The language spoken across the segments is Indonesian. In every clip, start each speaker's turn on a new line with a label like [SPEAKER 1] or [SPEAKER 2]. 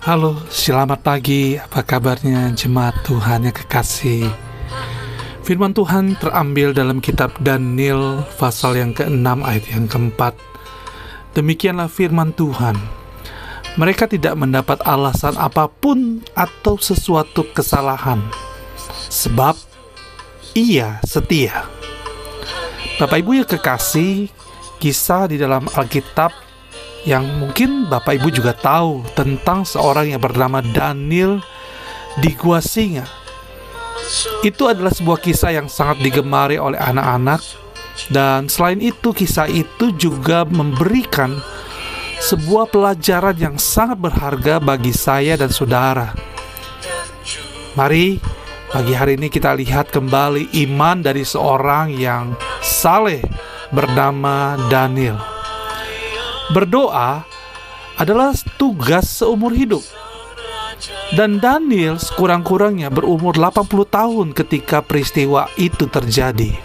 [SPEAKER 1] Halo, selamat pagi. Apa kabarnya jemaat Tuhan yang kekasih? Firman Tuhan terambil dalam kitab Daniel pasal yang ke-6 ayat yang keempat. Demikianlah firman Tuhan. Mereka tidak mendapat alasan apa pun atau sesuatu kesalahan. Sebab ia setia. Bapak Ibu yang kekasih, kisah di dalam Alkitab yang mungkin Bapak Ibu juga tahu tentang seorang yang bernama Daniel di Gua Singa. Itu adalah sebuah kisah yang sangat digemari oleh anak-anak dan selain itu kisah itu juga memberikan sebuah pelajaran yang sangat berharga bagi saya dan saudara. Mari pagi hari ini kita lihat kembali iman dari seorang yang saleh bernama Daniel. Berdoa adalah tugas seumur hidup. Dan Daniel sekurang-kurangnya berumur 80 tahun ketika peristiwa itu terjadi.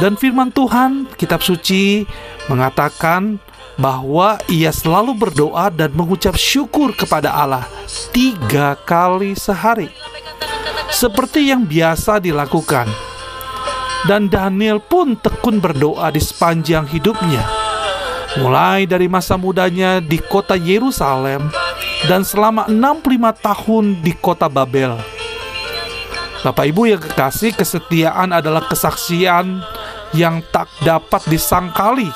[SPEAKER 1] Dan firman Tuhan, kitab suci mengatakan bahwa ia selalu berdoa dan mengucap syukur kepada Allah tiga kali sehari. Seperti yang biasa dilakukan. Dan Daniel pun tekun berdoa di sepanjang hidupnya. Mulai dari masa mudanya di kota Yerusalem dan selama 65 tahun di kota Babel. Bapak Ibu yang kekasih, kesetiaan adalah kesaksian yang tak dapat disangkali.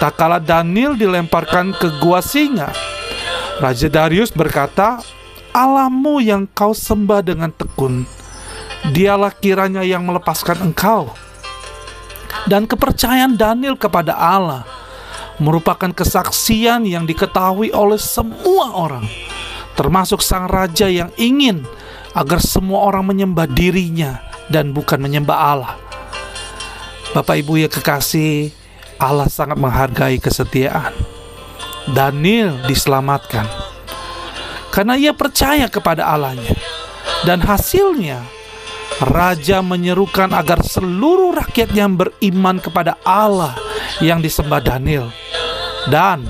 [SPEAKER 1] Tak kala Daniel dilemparkan ke gua singa, Raja Darius berkata, Allahmu yang kau sembah dengan tekun, dialah kiranya yang melepaskan engkau. Dan kepercayaan Daniel kepada Allah merupakan kesaksian yang diketahui oleh semua orang, termasuk sang raja yang ingin agar semua orang menyembah dirinya dan bukan menyembah Allah. Bapak Ibu yang kekasih, Allah sangat menghargai kesetiaan. Daniel diselamatkan karena ia percaya kepada Allahnya, dan hasilnya raja menyerukan agar seluruh rakyatnya beriman kepada Allah yang disembah Daniel. Dan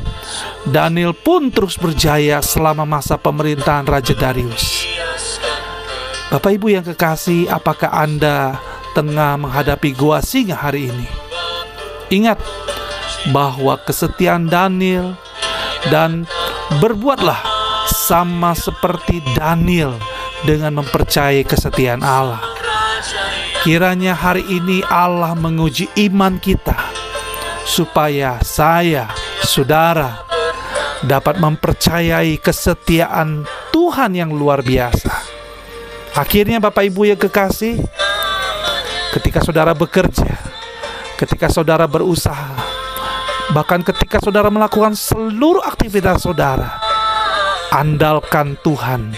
[SPEAKER 1] Daniel pun terus berjaya selama masa pemerintahan Raja Darius. Bapak Ibu yang kekasih, apakah Anda tengah menghadapi gua singa hari ini? Ingat bahwa kesetiaan Daniel dan berbuatlah sama seperti Daniel dengan mempercayai kesetiaan Allah. Kiranya hari ini Allah menguji iman kita supaya saya, saudara, dapat mempercayai kesetiaan Tuhan yang luar biasa. Akhirnya Bapak Ibu yang kekasih, ketika saudara bekerja, ketika saudara berusaha, bahkan ketika saudara melakukan seluruh aktivitas saudara, andalkan Tuhan.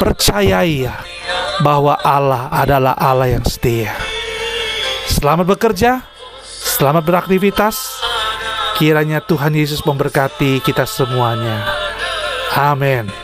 [SPEAKER 1] Percayai ya bahwa Allah adalah Allah yang setia. Selamat bekerja, selamat beraktivitas. Kiranya Tuhan Yesus memberkati kita semuanya. Amin.